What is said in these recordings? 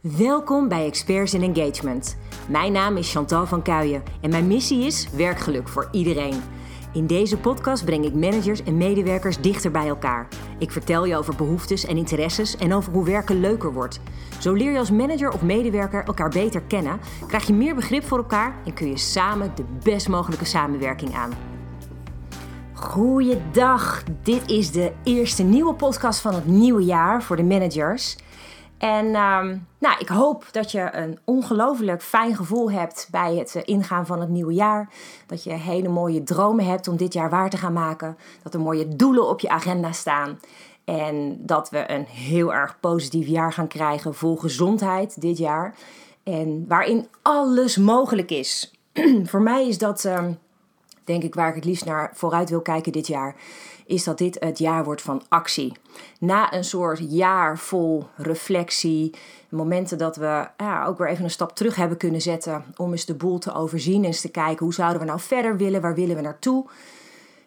Welkom bij Experts in Engagement. Mijn naam is Chantal van Kuijen en mijn missie is werkgeluk voor iedereen. In deze podcast breng ik managers en medewerkers dichter bij elkaar. Ik vertel je over behoeftes en interesses en over hoe werken leuker wordt. Zo leer je als manager of medewerker elkaar beter kennen, krijg je meer begrip voor elkaar en kun je samen de best mogelijke samenwerking aan. Goeiedag, dit is de eerste nieuwe podcast van het nieuwe jaar voor de managers. En um, nou, ik hoop dat je een ongelooflijk fijn gevoel hebt bij het eh, ingaan van het nieuwe jaar. Dat je hele mooie dromen hebt om dit jaar waar te gaan maken. Dat er mooie doelen op je agenda staan. En dat we een heel erg positief jaar gaan krijgen vol gezondheid dit jaar. En waarin alles mogelijk is. Voor mij is dat, um, denk ik, waar ik het liefst naar vooruit wil kijken dit jaar is dat dit het jaar wordt van actie. Na een soort jaar vol reflectie, momenten dat we ja, ook weer even een stap terug hebben kunnen zetten om eens de boel te overzien en eens te kijken hoe zouden we nou verder willen, waar willen we naartoe,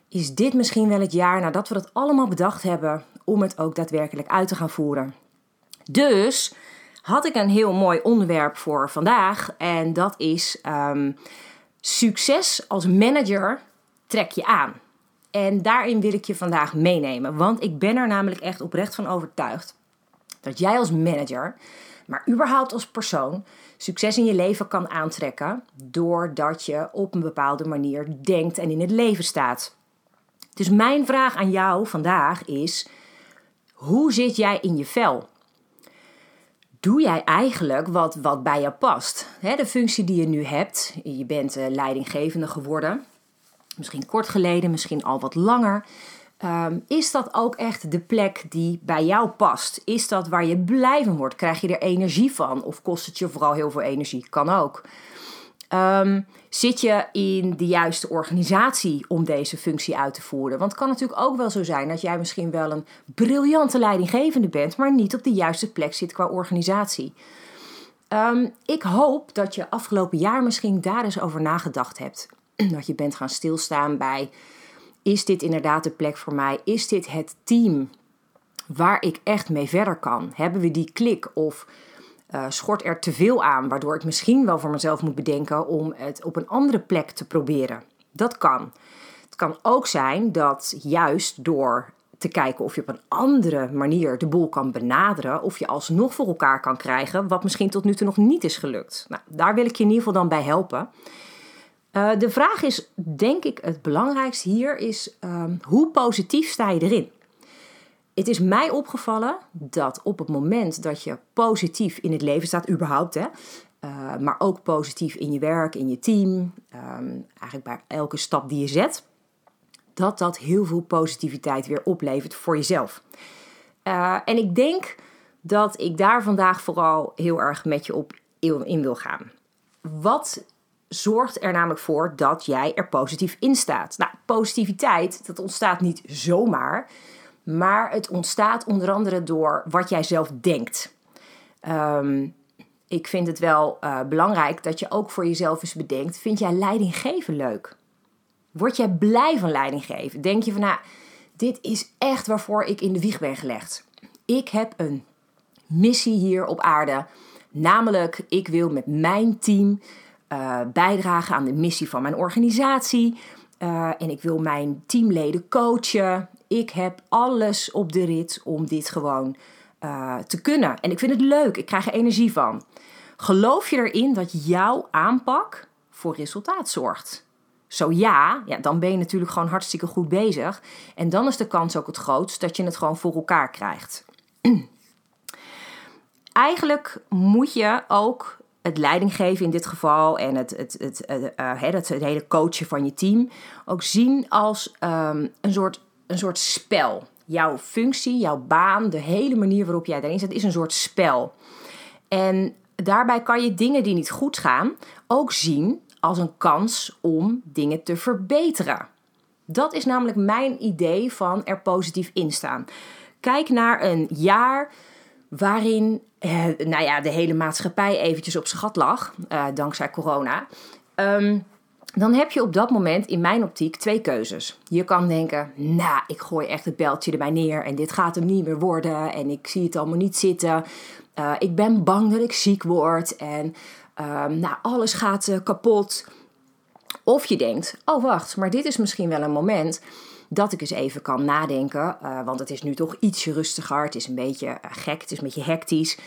is dit misschien wel het jaar nadat we dat allemaal bedacht hebben om het ook daadwerkelijk uit te gaan voeren. Dus had ik een heel mooi onderwerp voor vandaag en dat is um, succes als manager trek je aan. En daarin wil ik je vandaag meenemen. Want ik ben er namelijk echt oprecht van overtuigd dat jij als manager, maar überhaupt als persoon, succes in je leven kan aantrekken doordat je op een bepaalde manier denkt en in het leven staat. Dus mijn vraag aan jou vandaag is: hoe zit jij in je vel? Doe jij eigenlijk wat, wat bij je past? de functie die je nu hebt, je bent eh, leidinggevende geworden misschien kort geleden, misschien al wat langer. Um, is dat ook echt de plek die bij jou past? Is dat waar je blij van wordt? Krijg je er energie van? Of kost het je vooral heel veel energie? Kan ook. Um, zit je in de juiste organisatie om deze functie uit te voeren? Want het kan natuurlijk ook wel zo zijn dat jij misschien wel een briljante leidinggevende bent, maar niet op de juiste plek zit qua organisatie. Um, ik hoop dat je afgelopen jaar misschien daar eens over nagedacht hebt. dat je bent gaan stilstaan bij: is dit inderdaad de plek voor mij? Is dit het team waar ik echt mee verder kan? Hebben we die klik of uh, schort er te veel aan, waardoor ik misschien wel voor mezelf moet bedenken om het op een andere plek te proberen? Dat kan. Het kan ook zijn dat juist door te kijken of je op een andere manier de boel kan benaderen, of je alsnog voor elkaar kan krijgen, wat misschien tot nu toe nog niet is gelukt. Nou, daar wil ik je in ieder geval dan bij helpen. Uh, de vraag is, denk ik, het belangrijkste hier is um, hoe positief sta je erin? Het is mij opgevallen dat op het moment dat je positief in het leven staat, überhaupt, hè, uh, maar ook positief in je werk, in je team, um, eigenlijk bij elke stap die je zet, dat dat heel veel positiviteit weer oplevert voor jezelf. Uh, en ik denk dat ik daar vandaag vooral heel erg met je op in wil gaan. Wat zorgt er namelijk voor dat jij er positief in staat. Nou, positiviteit, dat ontstaat niet zomaar, maar het ontstaat onder andere door wat jij zelf denkt. Um, ik vind het wel uh, belangrijk dat je ook voor jezelf eens bedenkt: vind jij leidinggeven leuk? Word jij blij van leidinggeven? Denk je van, nou, dit is echt waarvoor ik in de wieg ben gelegd. Ik heb een missie hier op aarde. Namelijk, ik wil met mijn team uh, bijdragen aan de missie van mijn organisatie. Uh, en ik wil mijn teamleden coachen. Ik heb alles op de rit om dit gewoon uh, te kunnen. En ik vind het leuk. Ik krijg er energie van. Geloof je erin dat jouw aanpak voor resultaat zorgt? Zo ja, ja, dan ben je natuurlijk gewoon hartstikke goed bezig. En dan is de kans ook het grootst dat je het gewoon voor elkaar krijgt. Eigenlijk moet je ook het leidinggeven in dit geval en het, het, het, het, het, hele coachen van je team ook zien als um, een, soort, een soort spel. Jouw functie, jouw baan, de hele manier waarop jij daarin zit, is een soort spel. En daarbij kan je dingen die niet goed gaan ook zien als een kans om dingen te verbeteren. Dat is namelijk mijn idee van er positief in staan. Kijk naar een jaar waarin eh, nou ja, de hele maatschappij eventjes op gat lag, uh, dankzij corona. Um, dan heb je op dat moment in mijn optiek twee keuzes. Je kan denken, nou, ik gooi echt het beltje erbij neer en dit gaat hem niet meer worden en ik zie het allemaal niet zitten. Uh, ik ben bang dat ik ziek word en uh, nou, alles gaat uh, kapot. Of je denkt, oh wacht, maar dit is misschien wel een moment dat ik eens even kan nadenken. Uh, want het is nu toch ietsje rustiger, het is een beetje gek, het is een beetje hectisch.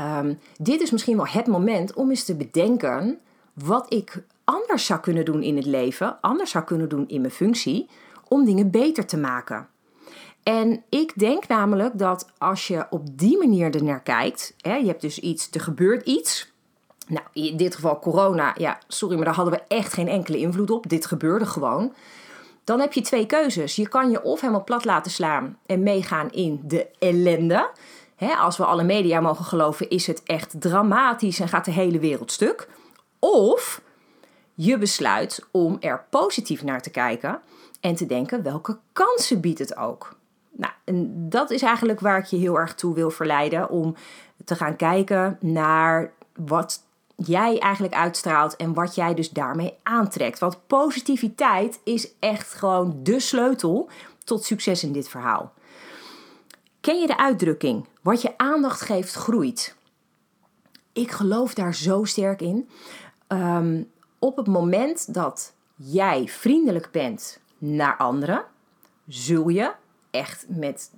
Um, dit is misschien wel het moment om eens te bedenken wat ik anders zou kunnen doen in het leven, anders zou kunnen doen in mijn functie, om dingen beter te maken. En ik denk namelijk dat als je op die manier er naar kijkt, hè, je hebt dus iets, er gebeurt iets. Nou, in dit geval corona, ja, sorry, maar daar hadden we echt geen enkele invloed op. Dit gebeurde gewoon. Dan heb je twee keuzes. Je kan je of helemaal plat laten slaan en meegaan in de ellende. Als we alle media mogen geloven, is het echt dramatisch en gaat de hele wereld stuk. Of je besluit om er positief naar te kijken en te denken welke kansen biedt het ook. Nou, en dat is eigenlijk waar ik je heel erg toe wil verleiden om te gaan kijken naar wat jij eigenlijk uitstraalt en wat jij dus daarmee aantrekt. Want positiviteit is echt gewoon de sleutel tot succes in dit verhaal. Ken je de uitdrukking: wat je aandacht geeft, groeit? Ik geloof daar zo sterk in. Um, op het moment dat jij vriendelijk bent naar anderen, zul je echt met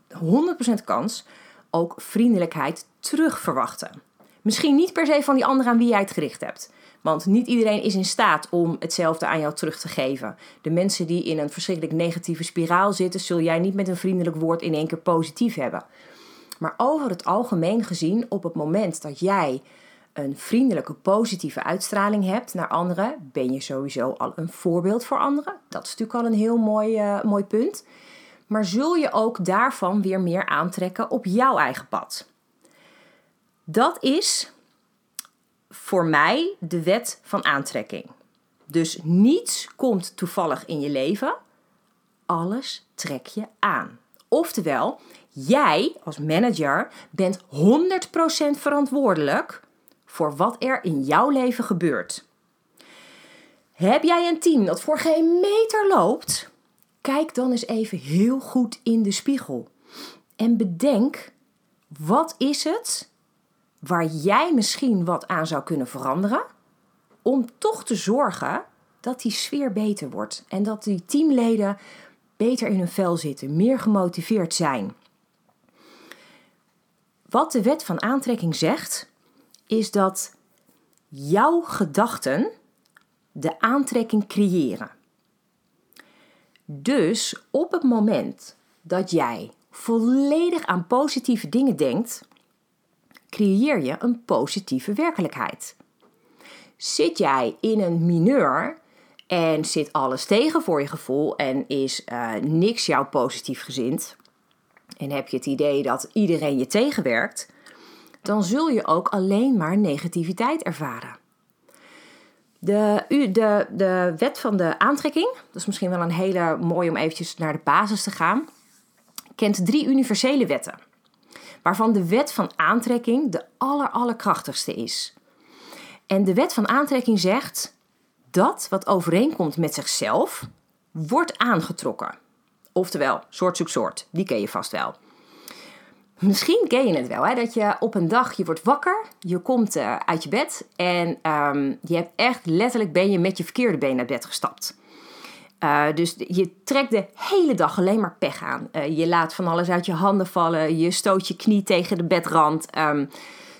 100% kans ook vriendelijkheid terug verwachten. Misschien niet per se van die andere aan wie jij het gericht hebt. Want niet iedereen is in staat om hetzelfde aan jou terug te geven. De mensen die in een verschrikkelijk negatieve spiraal zitten, zul jij niet met een vriendelijk woord in één keer positief hebben. Maar over het algemeen gezien, op het moment dat jij een vriendelijke, positieve uitstraling hebt naar anderen, ben je sowieso al een voorbeeld voor anderen. Dat is natuurlijk al een heel mooi, uh, mooi punt. Maar zul je ook daarvan weer meer aantrekken op jouw eigen pad? Dat is voor mij de wet van aantrekking. Dus niets komt toevallig in je leven, alles trek je aan. Oftewel, jij als manager bent 100% verantwoordelijk voor wat er in jouw leven gebeurt. Heb jij een team dat voor geen meter loopt? Kijk dan eens even heel goed in de spiegel en bedenk wat is het waar jij misschien wat aan zou kunnen veranderen om toch te zorgen dat die sfeer beter wordt en dat die teamleden beter in hun vel zitten, meer gemotiveerd zijn. Wat de wet van aantrekking zegt, is dat jouw gedachten de aantrekking creëren. Dus op het moment dat jij volledig aan positieve dingen denkt, creëer je een positieve werkelijkheid. Zit jij in een mineur en zit alles tegen voor je gevoel en is uh, niks jou positief gezind, en heb je het idee dat iedereen je tegenwerkt, dan zul je ook alleen maar negativiteit ervaren. De, de, de wet van de aantrekking, dat is misschien wel een hele mooie om eventjes naar de basis te gaan, kent drie universele wetten. Waarvan de wet van aantrekking de aller, allerkrachtigste is. En de wet van aantrekking zegt dat wat overeenkomt met zichzelf, wordt aangetrokken. Oftewel, soort zoekt soort, die ken je vast wel. Misschien ken je het wel, hè? dat je op een dag, je wordt wakker, je komt uh, uit je bed en um, je hebt echt letterlijk ben je met je verkeerde been naar bed gestapt. Uh, dus je trekt de hele dag alleen maar pech aan. Uh, je laat van alles uit je handen vallen, je stoot je knie tegen de bedrand. Um,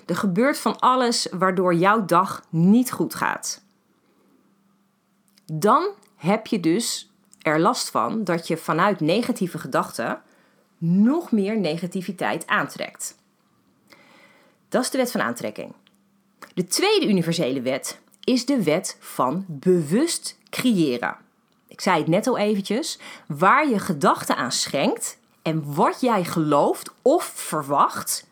er gebeurt van alles waardoor jouw dag niet goed gaat. Dan heb je dus er last van dat je vanuit negatieve gedachten nog meer negativiteit aantrekt. Dat is de wet van aantrekking. De tweede universele wet is de wet van bewust creëren. Ik zei het net al eventjes, waar je gedachten aan schenkt en wat jij gelooft of verwacht,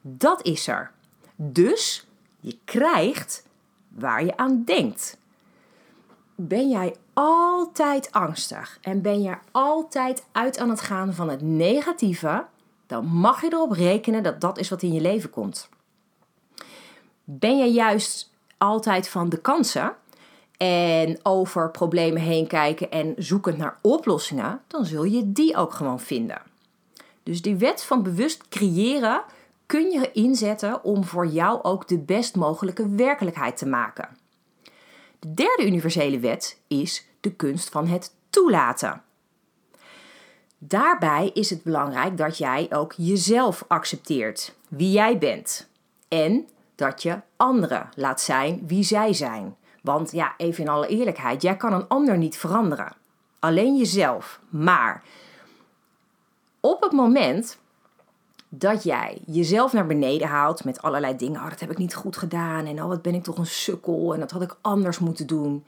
dat is er. Dus je krijgt waar je aan denkt. Ben jij altijd angstig en ben je altijd uit aan het gaan van het negatieve, dan mag je erop rekenen dat dat is wat in je leven komt. Ben je juist altijd van de kansen en over problemen heen kijken en zoekend naar oplossingen, dan zul je die ook gewoon vinden. Dus die wet van bewust creëren kun je inzetten om voor jou ook de best mogelijke werkelijkheid te maken. De derde universele wet is de kunst van het toelaten. Daarbij is het belangrijk dat jij ook jezelf accepteert, wie jij bent. En dat je anderen laat zijn wie zij zijn. Want ja, even in alle eerlijkheid, jij kan een ander niet veranderen. Alleen jezelf. Maar op het moment dat jij jezelf naar beneden haalt met allerlei dingen. Oh, dat heb ik niet goed gedaan. En oh, wat ben ik toch een sukkel. En dat had ik anders moeten doen.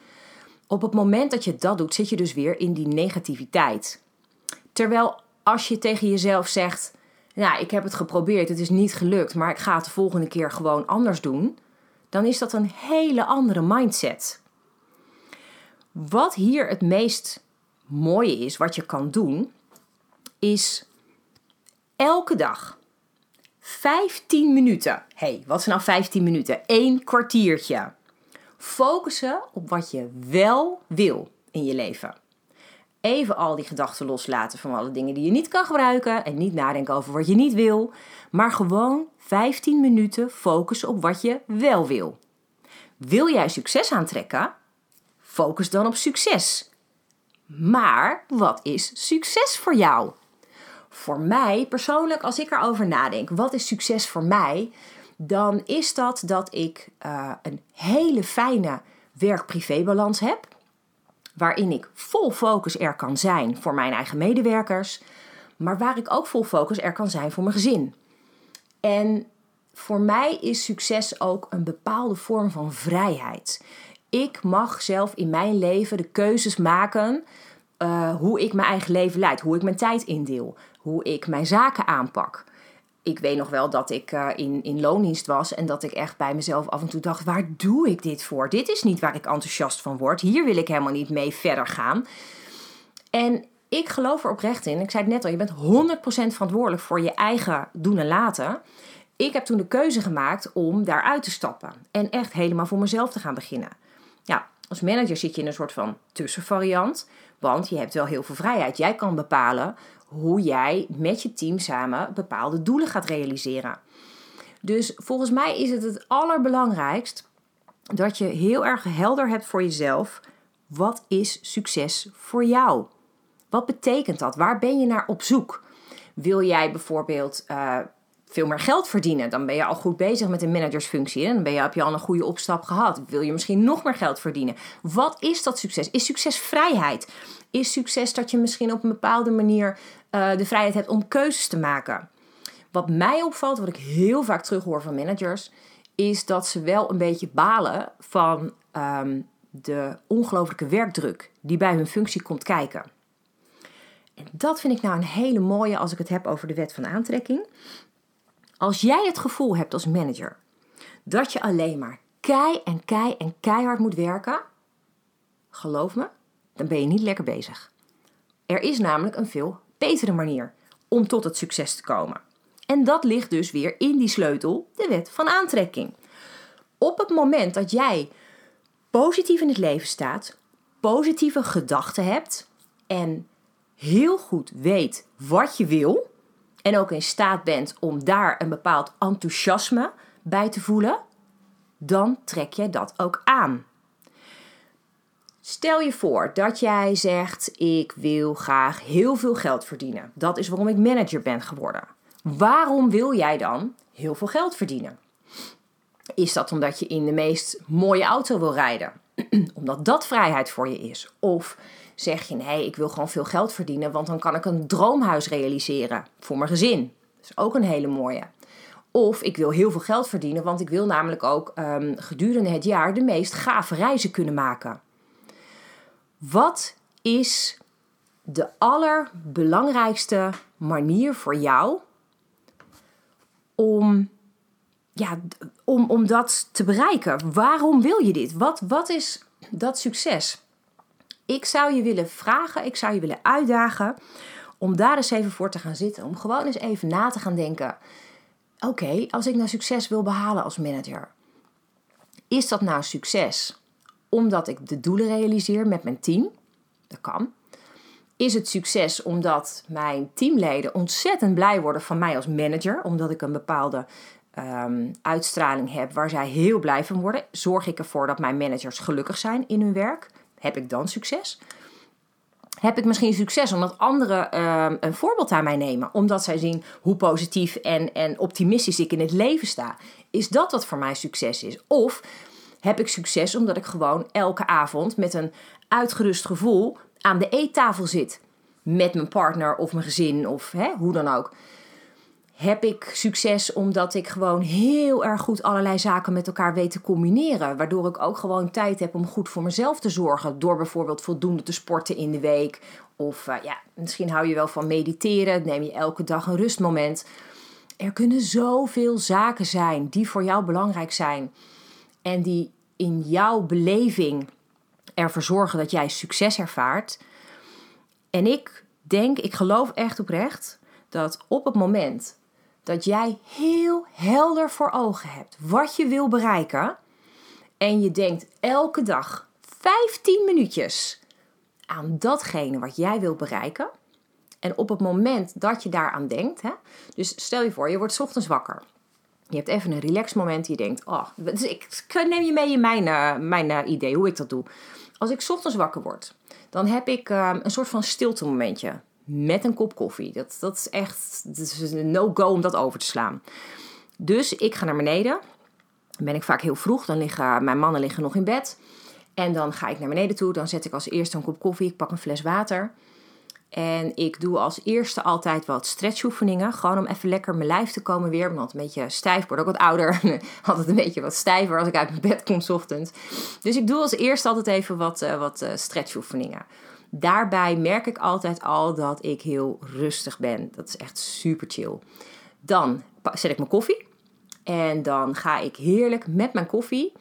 Op het moment dat je dat doet, zit je dus weer in die negativiteit. Terwijl als je tegen jezelf zegt: Nou, ik heb het geprobeerd, het is niet gelukt, maar ik ga het de volgende keer gewoon anders doen. Dan is dat een hele andere mindset. Wat hier het meest mooie is, wat je kan doen, is elke dag 15 minuten. hey, wat is nou 15 minuten? Eén kwartiertje. Focussen op wat je wel wil in je leven. Even al die gedachten loslaten van alle dingen die je niet kan gebruiken en niet nadenken over wat je niet wil, maar gewoon 15 minuten focussen op wat je wel wil. Wil jij succes aantrekken? Focus dan op succes. Maar wat is succes voor jou? Voor mij persoonlijk, als ik erover nadenk, wat is succes voor mij? Dan is dat dat ik uh, een hele fijne werk-privé-balans heb. Waarin ik vol focus er kan zijn voor mijn eigen medewerkers. Maar waar ik ook vol focus er kan zijn voor mijn gezin. En voor mij is succes ook een bepaalde vorm van vrijheid. Ik mag zelf in mijn leven de keuzes maken uh, hoe ik mijn eigen leven leid, hoe ik mijn tijd indeel, hoe ik mijn zaken aanpak. Ik weet nog wel dat ik uh, in, in loondienst was en dat ik echt bij mezelf af en toe dacht: waar doe ik dit voor? Dit is niet waar ik enthousiast van word. Hier wil ik helemaal niet mee verder gaan. En ik geloof er oprecht in. Ik zei het net al: je bent 100% verantwoordelijk voor je eigen doen en laten. Ik heb toen de keuze gemaakt om daaruit te stappen en echt helemaal voor mezelf te gaan beginnen. Ja, als manager zit je in een soort van tussenvariant, want je hebt wel heel veel vrijheid. Jij kan bepalen hoe jij met je team samen bepaalde doelen gaat realiseren. Dus volgens mij is het het allerbelangrijkst dat je heel erg helder hebt voor jezelf. Wat is succes voor jou? Wat betekent dat? Waar ben je naar op zoek? Wil jij bijvoorbeeld uh, veel meer geld verdienen. Dan ben je al goed bezig met een managersfunctie. En dan ben je, heb je al een goede opstap gehad. Wil je misschien nog meer geld verdienen? Wat is dat succes? Is succes vrijheid? Is succes dat je misschien op een bepaalde manier uh, de vrijheid hebt om keuzes te maken? Wat mij opvalt, wat ik heel vaak terughoor van managers, is dat ze wel een beetje balen van um, de ongelooflijke werkdruk die bij hun functie komt kijken. Dat vind ik nou een hele mooie als ik het heb over de wet van aantrekking. Als jij het gevoel hebt als manager dat je alleen maar kei en kei en keihard moet werken, geloof me, dan ben je niet lekker bezig. Er is namelijk een veel betere manier om tot het succes te komen. En dat ligt dus weer in die sleutel, de wet van aantrekking. Op het moment dat jij positief in het leven staat, positieve gedachten hebt en heel goed weet wat je wil, en ook in staat bent om daar een bepaald enthousiasme bij te voelen, dan trek je dat ook aan. Stel je voor dat jij zegt: Ik wil graag heel veel geld verdienen. Dat is waarom ik manager ben geworden. Waarom wil jij dan heel veel geld verdienen? Is dat omdat je in de meest mooie auto wil rijden? omdat dat vrijheid voor je is? Of zeg je nee, ik wil gewoon veel geld verdienen, want dan kan ik een droomhuis realiseren voor mijn gezin. Dat is ook een hele mooie. Of ik wil heel veel geld verdienen, want ik wil namelijk ook um, gedurende het jaar de meest gave reizen kunnen maken. Wat is de allerbelangrijkste manier voor jou om, ja, om, om dat te bereiken? Waarom wil je dit? Wat, wat is dat succes? Ik zou je willen vragen, ik zou je willen uitdagen om daar eens even voor te gaan zitten. Om gewoon eens even na te gaan denken. Oké, als ik nou succes wil behalen als manager, is dat nou succes omdat ik de doelen realiseer met mijn team? Dat kan. Is het succes omdat mijn teamleden ontzettend blij worden van mij als manager, omdat ik een bepaalde um, uitstraling heb waar zij heel blij van worden? Zorg ik ervoor dat mijn managers gelukkig zijn in hun werk? Heb ik dan succes? Heb ik misschien succes omdat anderen um, een voorbeeld aan mij nemen, omdat zij zien hoe positief en, en optimistisch ik in het leven sta? Is dat wat voor mij succes is? Of heb ik succes omdat ik gewoon elke avond met een uitgerust gevoel aan de eettafel zit. Met mijn partner of mijn gezin of hè, hoe dan ook. Heb ik succes omdat ik gewoon heel erg goed allerlei zaken met elkaar weet te combineren. Waardoor ik ook gewoon tijd heb om goed voor mezelf te zorgen. Door bijvoorbeeld voldoende te sporten in de week. Of uh, ja, misschien hou je wel van mediteren. Neem je elke dag een rustmoment. Er kunnen zoveel zaken zijn die voor jou belangrijk zijn. En die in jouw beleving ervoor zorgen dat jij succes ervaart. En ik denk, ik geloof echt oprecht dat op het moment dat jij heel helder voor ogen hebt wat je wil bereiken en je denkt elke dag 15 minuutjes aan datgene wat jij wil bereiken. En op het moment dat je daaraan denkt, hè, dus stel je voor, je wordt ochtends wakker. Je hebt even een relax moment. Je denkt, oh, dus ik neem je mee in mijn, uh, mijn uh, idee hoe ik dat doe. Als ik ochtends wakker word, dan heb ik uh, een soort van stilte momentje met een kop koffie. Dat, dat is echt dat is een no-go om dat over te slaan. Dus ik ga naar beneden. Dan ben ik vaak heel vroeg. Dan liggen mijn mannen liggen nog in bed. En dan ga ik naar beneden toe. Dan zet ik als eerste een kop koffie. Ik pak een fles water. En ik doe als eerste altijd wat stretchoefeningen. Gewoon om even lekker mijn lijf te komen weer. Want een beetje stijf. Ik word ook wat ouder. altijd een beetje wat stijver als ik uit mijn bed kom ochtends. Dus ik doe als eerste altijd even wat, uh, wat uh, stretchoefeningen. Daarbij merk ik altijd al dat ik heel rustig ben. Dat is echt super chill. Dan zet ik mijn koffie. En dan ga ik heerlijk met mijn koffie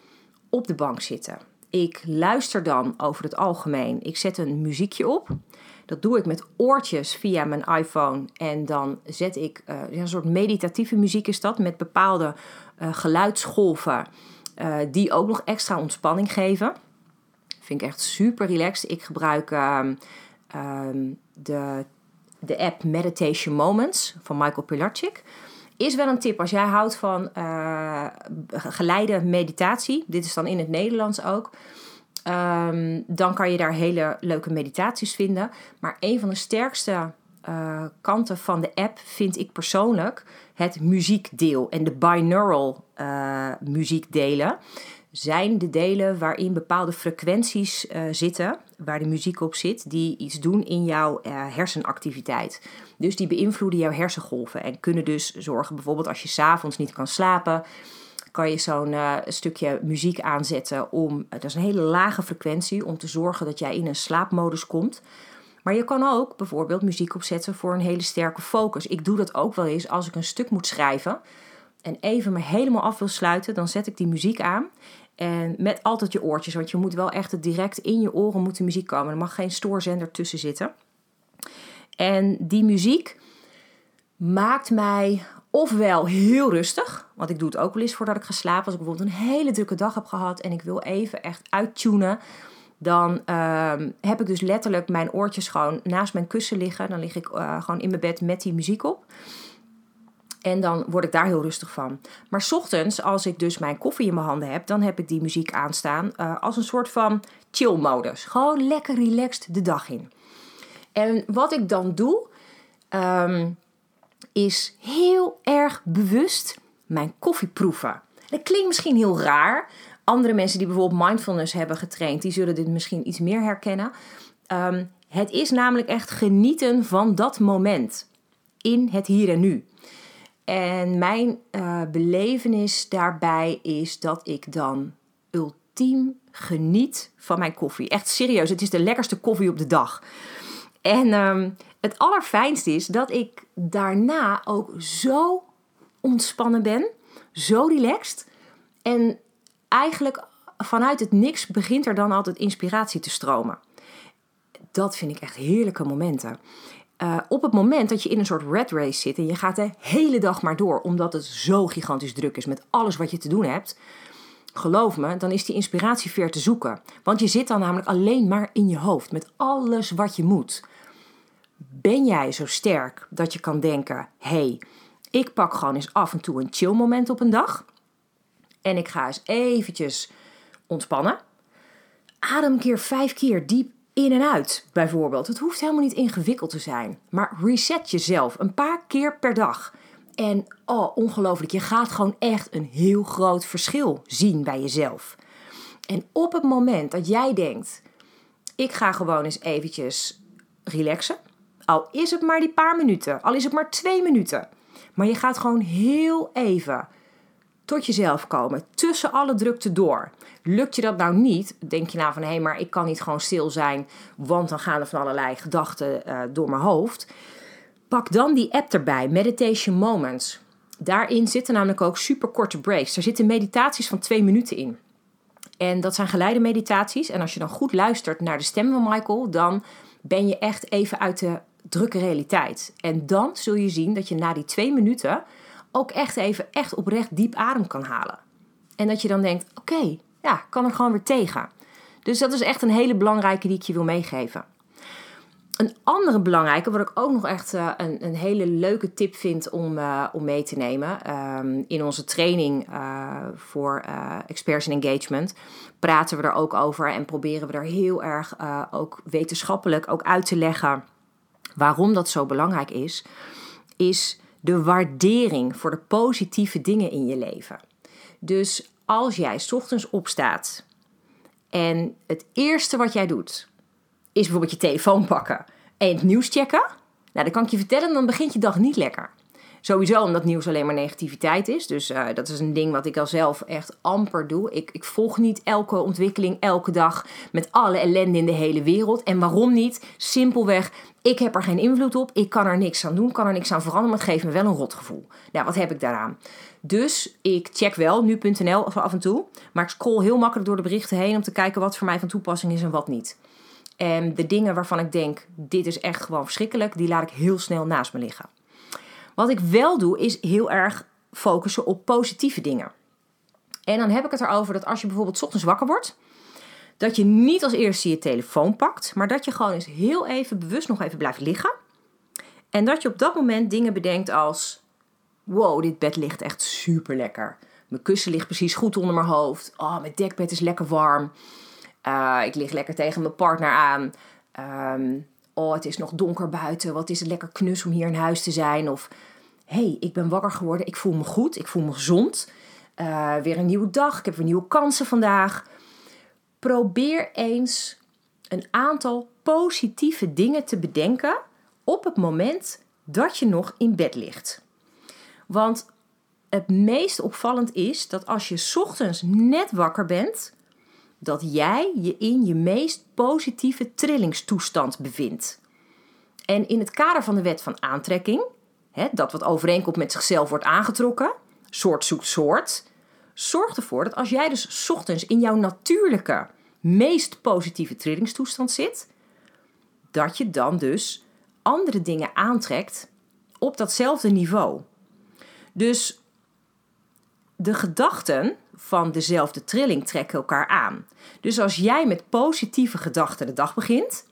op de bank zitten. Ik luister dan over het algemeen. Ik zet een muziekje op. Dat doe ik met oortjes via mijn iPhone. En dan zet ik uh, een soort meditatieve muziek is dat. Met bepaalde uh, geluidsgolven. Uh, die ook nog extra ontspanning geven. Vind ik echt super relaxed. Ik gebruik um, um, de, de app Meditation Moments van Michael Pilarczyk. Is wel een tip als jij houdt van geleide meditatie. Dit is dan in het Nederlands ook. Um, dan kan je daar hele leuke meditaties vinden. Maar een van de sterkste uh, kanten van de app vind ik persoonlijk het muziekdeel. En de binaural uh, muziekdelen zijn de delen waarin bepaalde frequenties uh, zitten, waar de muziek op zit, die iets doen in jouw hersenactiviteit. Dus die beïnvloeden jouw hersengolven en kunnen dus zorgen, bijvoorbeeld als je s'avonds niet kan slapen, kan je zo'n uh, stukje muziek aanzetten om, dat is een hele lage frequentie, om te zorgen dat jij in een slaapmodus komt. Maar je kan ook bijvoorbeeld muziek opzetten voor een hele sterke focus. Ik doe dat ook wel eens als ik een stuk moet schrijven en even me helemaal af wil sluiten, dan zet ik die muziek aan. En met altijd je oortjes, want je moet wel echt direct in je oren moet de muziek komen. Er mag geen stoorzender tussen zitten. En die muziek maakt mij ofwel heel rustig, want ik doe het ook wel eens voordat ik ga slapen. Als ik bijvoorbeeld een hele drukke dag heb gehad en ik wil even echt uittunen, dan uh, heb ik dus letterlijk mijn oortjes gewoon naast mijn kussen liggen. Dan lig ik uh, gewoon in mijn bed met die muziek op. En dan word ik daar heel rustig van. Maar ochtends, als ik dus mijn koffie in mijn handen heb, dan heb ik die muziek aanstaan uh, als een soort van chill-modus. Gewoon lekker relaxed de dag in. En wat ik dan doe, um, is heel erg bewust mijn koffie proeven. Dat klinkt misschien heel raar. Andere mensen die bijvoorbeeld mindfulness hebben getraind, die zullen dit misschien iets meer herkennen. Um, het is namelijk echt genieten van dat moment in het hier en nu. En mijn uh, belevenis daarbij is dat ik dan ultiem geniet van mijn koffie. Echt serieus, het is de lekkerste koffie op de dag. En um, het allerfijnste is dat ik daarna ook zo ontspannen ben, zo relaxed. En eigenlijk vanuit het niks begint er dan altijd inspiratie te stromen. Dat vind ik echt heerlijke momenten. Uh, op het moment dat je in een soort red race zit en je gaat de hele dag maar door, omdat het zo gigantisch druk is met alles wat je te doen hebt, geloof me, dan is die inspiratie ver te zoeken. Want je zit dan namelijk alleen maar in je hoofd met alles wat je moet. Ben jij zo sterk dat je kan denken: hé, hey, ik pak gewoon eens af en toe een chill moment op een dag. En ik ga eens eventjes ontspannen. Adem een keer vijf keer diep in en uit, bijvoorbeeld. Het hoeft helemaal niet ingewikkeld te zijn. Maar reset jezelf een paar keer per dag. En oh, ongelooflijk, je gaat gewoon echt een heel groot verschil zien bij jezelf. En op het moment dat jij denkt, ik ga gewoon eens eventjes relaxen. Al is het maar die paar minuten, al is het maar twee minuten. Maar je gaat gewoon heel even tot jezelf komen, tussen alle drukte door. Lukt je dat nou niet, denk je nou van hé, hey, maar ik kan niet gewoon stil zijn, want dan gaan er van allerlei gedachten uh, door mijn hoofd. Pak dan die app erbij, Meditation Moments. Daarin zitten namelijk ook super korte breaks. Er zitten meditaties van twee minuten in. En dat zijn geleide meditaties. En als je dan goed luistert naar de stem van Michael, dan ben je echt even uit de drukke realiteit. En dan zul je zien dat je na die twee minuten ook echt even echt oprecht diep adem kan halen. En dat je dan denkt: oké, ja, kan er gewoon weer tegen. Dus dat is echt een hele belangrijke die ik je wil meegeven. Een andere belangrijke, wat ik ook nog echt uh, een, een, hele leuke tip vind om, uh, om mee te nemen. Um, in onze training uh, voor experts in engagement praten we er ook over en proberen we er heel erg ook wetenschappelijk ook uit te leggen waarom dat zo belangrijk is. Is de waardering voor de positieve dingen in je leven. Dus als jij ochtends opstaat en het eerste wat jij doet is bijvoorbeeld je telefoon pakken en het nieuws checken, nou dan kan ik je vertellen, dan begint je dag niet lekker. Sowieso omdat nieuws alleen maar negativiteit is. Dus uh, dat is een ding wat ik al zelf echt amper doe. Ik, ik volg niet elke ontwikkeling elke dag met alle ellende in de hele wereld. En waarom niet? Simpelweg, ik heb er geen invloed op. Ik kan er niks aan doen, kan er niks aan veranderen. Maar het geeft me wel een rotgevoel. Nou, wat heb ik daaraan? Dus ik check wel nu.nl af en toe. Maar ik scroll heel makkelijk door de berichten heen om te kijken wat voor mij van toepassing is en wat niet. En de dingen waarvan ik denk, dit is echt gewoon verschrikkelijk, die laat ik heel snel naast me liggen. Wat ik wel doe, is heel erg focussen op positieve dingen. En dan heb ik het erover dat als je bijvoorbeeld ochtends wakker wordt, dat je niet als eerste je telefoon pakt, maar dat je gewoon eens heel even bewust nog even blijft liggen. En dat je op dat moment dingen bedenkt als: wow, dit bed ligt echt super lekker. Mijn kussen ligt precies goed onder mijn hoofd. Oh, mijn dekbed is lekker warm. Uh, ik lig lekker tegen mijn partner aan. Um, oh, het is nog donker buiten. Wat is het lekker knus om hier in huis te zijn. Of, hey, ik ben wakker geworden. Ik voel me goed. Ik voel me gezond. Uh, weer een nieuwe dag. Ik heb weer nieuwe kansen vandaag. Probeer eens een aantal positieve dingen te bedenken op het moment dat je nog in bed ligt. Want het meest opvallend is dat als je ochtends net wakker bent, dat jij je in je meest positieve trillingstoestand bevindt. En in het kader van de wet van aantrekking, hè, dat wat overeenkomt met zichzelf wordt aangetrokken, soort zoekt soort, zorgt ervoor dat als jij dus ochtends in jouw natuurlijke, meest positieve trillingstoestand zit, dat je dan dus andere dingen aantrekt op datzelfde niveau. Dus de gedachten van dezelfde trilling trekken elkaar aan. Dus als jij met positieve gedachten de dag begint,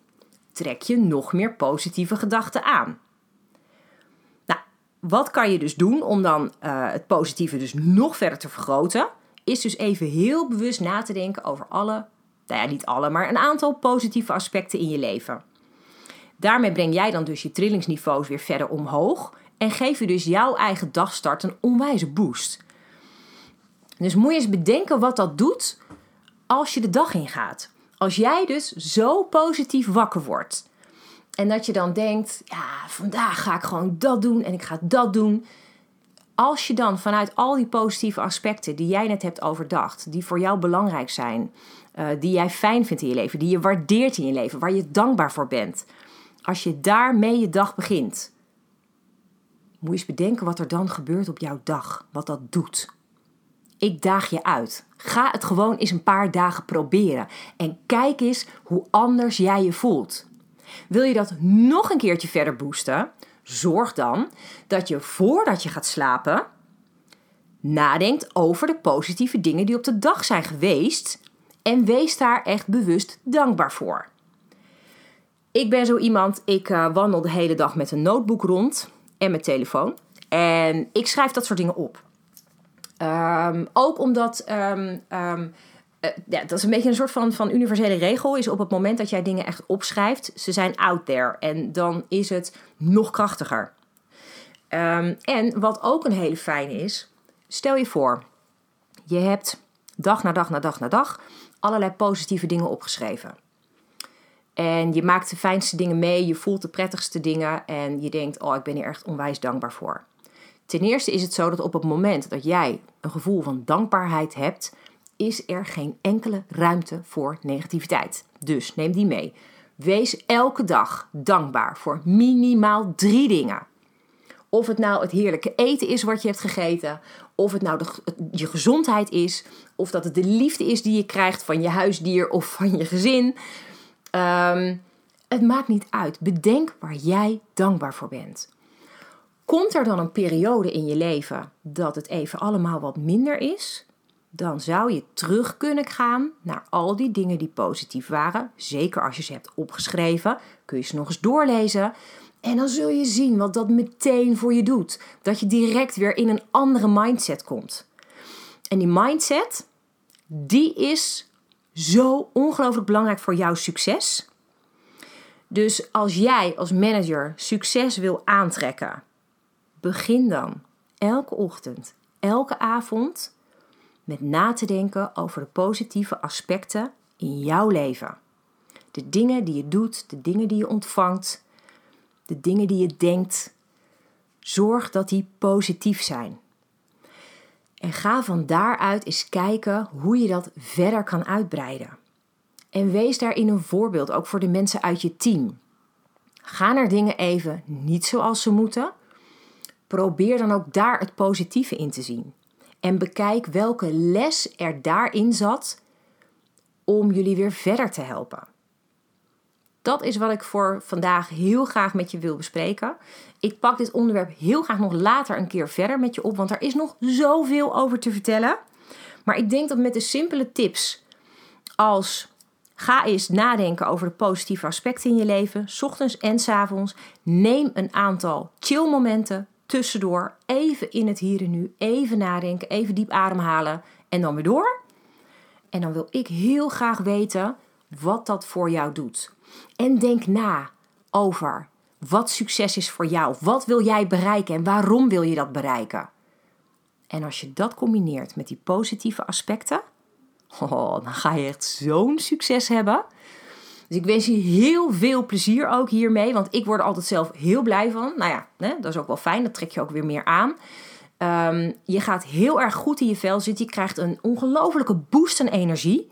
trek je nog meer positieve gedachten aan. Nou, wat kan je dus doen om dan uh, het positieve dus nog verder te vergroten? Is dus even heel bewust na te denken over alle, nou ja, niet alle, maar een aantal positieve aspecten in je leven. Daarmee breng jij dan dus je trillingsniveaus weer verder omhoog en geef je dus jouw eigen dagstart een onwijze boost. Dus moet je eens bedenken wat dat doet als je de dag ingaat. Als jij dus zo positief wakker wordt. En dat je dan denkt, ja, vandaag ga ik gewoon dat doen en ik ga dat doen. Als je dan vanuit al die positieve aspecten die jij net hebt overdacht, die voor jou belangrijk zijn, uh, die jij fijn vindt in je leven, die je waardeert in je leven, waar je dankbaar voor bent. Als je daarmee je dag begint, moet je eens bedenken wat er dan gebeurt op jouw dag, wat dat doet. Ik daag je uit. Ga het gewoon eens een paar dagen proberen en kijk eens hoe anders jij je voelt. Wil je dat nog een keertje verder boosten? Zorg dan dat je voordat je gaat slapen nadenkt over de positieve dingen die op de dag zijn geweest en wees daar echt bewust dankbaar voor. Ik ben zo iemand, ik uh, wandel de hele dag met een notebook rond en mijn telefoon. En ik schrijf dat soort dingen op. Um, ook omdat um, ja, dat is een beetje een soort van, van universele regel. Is op het moment dat jij dingen echt opschrijft, ze zijn out there. En dan is het nog krachtiger. en wat ook een hele fijne is, stel je voor, je hebt dag na dag na dag na dag allerlei positieve dingen opgeschreven. En je maakt de fijnste dingen mee, je voelt de prettigste dingen en je denkt, oh, ik ben hier echt onwijs dankbaar voor. Ten eerste is het zo dat op het moment dat jij een gevoel van dankbaarheid hebt, is er geen enkele ruimte voor negativiteit. Dus neem die mee. Wees elke dag dankbaar voor minimaal drie dingen. Of het nou het heerlijke eten is wat je hebt gegeten, of het nou de, je gezondheid is, of dat het de liefde is die je krijgt van je huisdier of van je gezin. Um, het maakt niet uit. Bedenk waar jij dankbaar voor bent. Komt er dan een periode in je leven dat het even allemaal wat minder is? Dan zou je terug kunnen gaan naar al die dingen die positief waren. Zeker als je ze hebt opgeschreven, kun je ze nog eens doorlezen. En dan zul je zien wat dat meteen voor je doet. Dat je direct weer in een andere mindset komt. En die mindset, die is zo ongelooflijk belangrijk voor jouw succes. Dus als jij als manager succes wil aantrekken, begin dan elke ochtend, elke avond met na te denken over de positieve aspecten in jouw leven. De dingen die je doet, de dingen die je ontvangt, de dingen die je denkt. Zorg dat die positief zijn. En ga van daaruit eens kijken hoe je dat verder kan uitbreiden. En wees daarin een voorbeeld, ook voor de mensen uit je team. Ga naar dingen even niet zoals ze moeten. Probeer dan ook daar het positieve in te zien. En bekijk welke les er daarin zat om jullie weer verder te helpen. Dat is wat ik voor vandaag heel graag met je wil bespreken. Ik pak dit onderwerp heel graag nog later een keer verder met je op, want er is nog zoveel over te vertellen. Maar ik denk dat met de simpele tips als ga eens nadenken over de positieve aspecten in je leven, ochtends en s avonds. Neem een aantal chill momenten tussendoor, even in het hier en nu, even nadenken, even diep ademhalen en dan weer door. En dan wil ik heel graag weten wat dat voor jou doet. En denk na over wat succes is voor jou. Wat wil jij bereiken en waarom wil je dat bereiken? En als je dat combineert met die positieve aspecten, oh, dan ga je echt zo'n succes hebben. Dus ik wens je heel veel plezier ook hiermee, want ik word er altijd zelf heel blij van. Nou ja, hè, dat is ook wel fijn, dat trek je ook weer meer aan. Um, je gaat heel erg goed in je vel zitten. Je krijgt een ongelofelijke boost aan energie.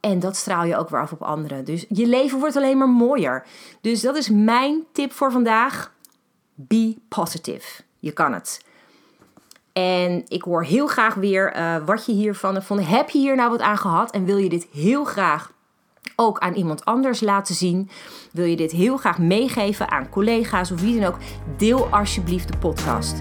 En dat straal je ook weer af op anderen. Dus je leven wordt alleen maar mooier. Dus dat is mijn tip voor vandaag. Be positive. Je kan het. En ik hoor heel graag weer uh, wat je hiervan vonden. Heb je hier nou wat aan gehad? En wil je dit heel graag ook aan iemand anders laten zien? Wil je dit heel graag meegeven aan collega's of wie dan ook? Deel alsjeblieft de podcast.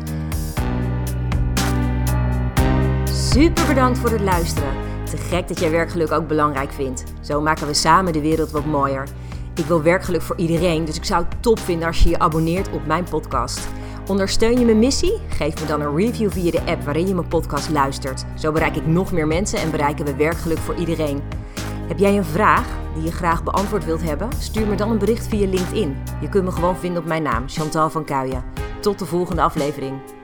Super bedankt voor het luisteren. Te gek dat jij werkgeluk ook belangrijk vindt. Zo maken we samen de wereld wat mooier. Ik wil werkgeluk voor iedereen, dus ik zou het top vinden als je je abonneert op mijn podcast. Ondersteun je mijn missie? Geef me dan een review via de app waarin je mijn podcast luistert. Zo bereik ik nog meer mensen en bereiken we werkgeluk voor iedereen. Heb jij een vraag die je graag beantwoord wilt hebben? Stuur me dan een bericht via LinkedIn. Je kunt me gewoon vinden op mijn naam, Chantal van Kuijen. Tot de volgende aflevering.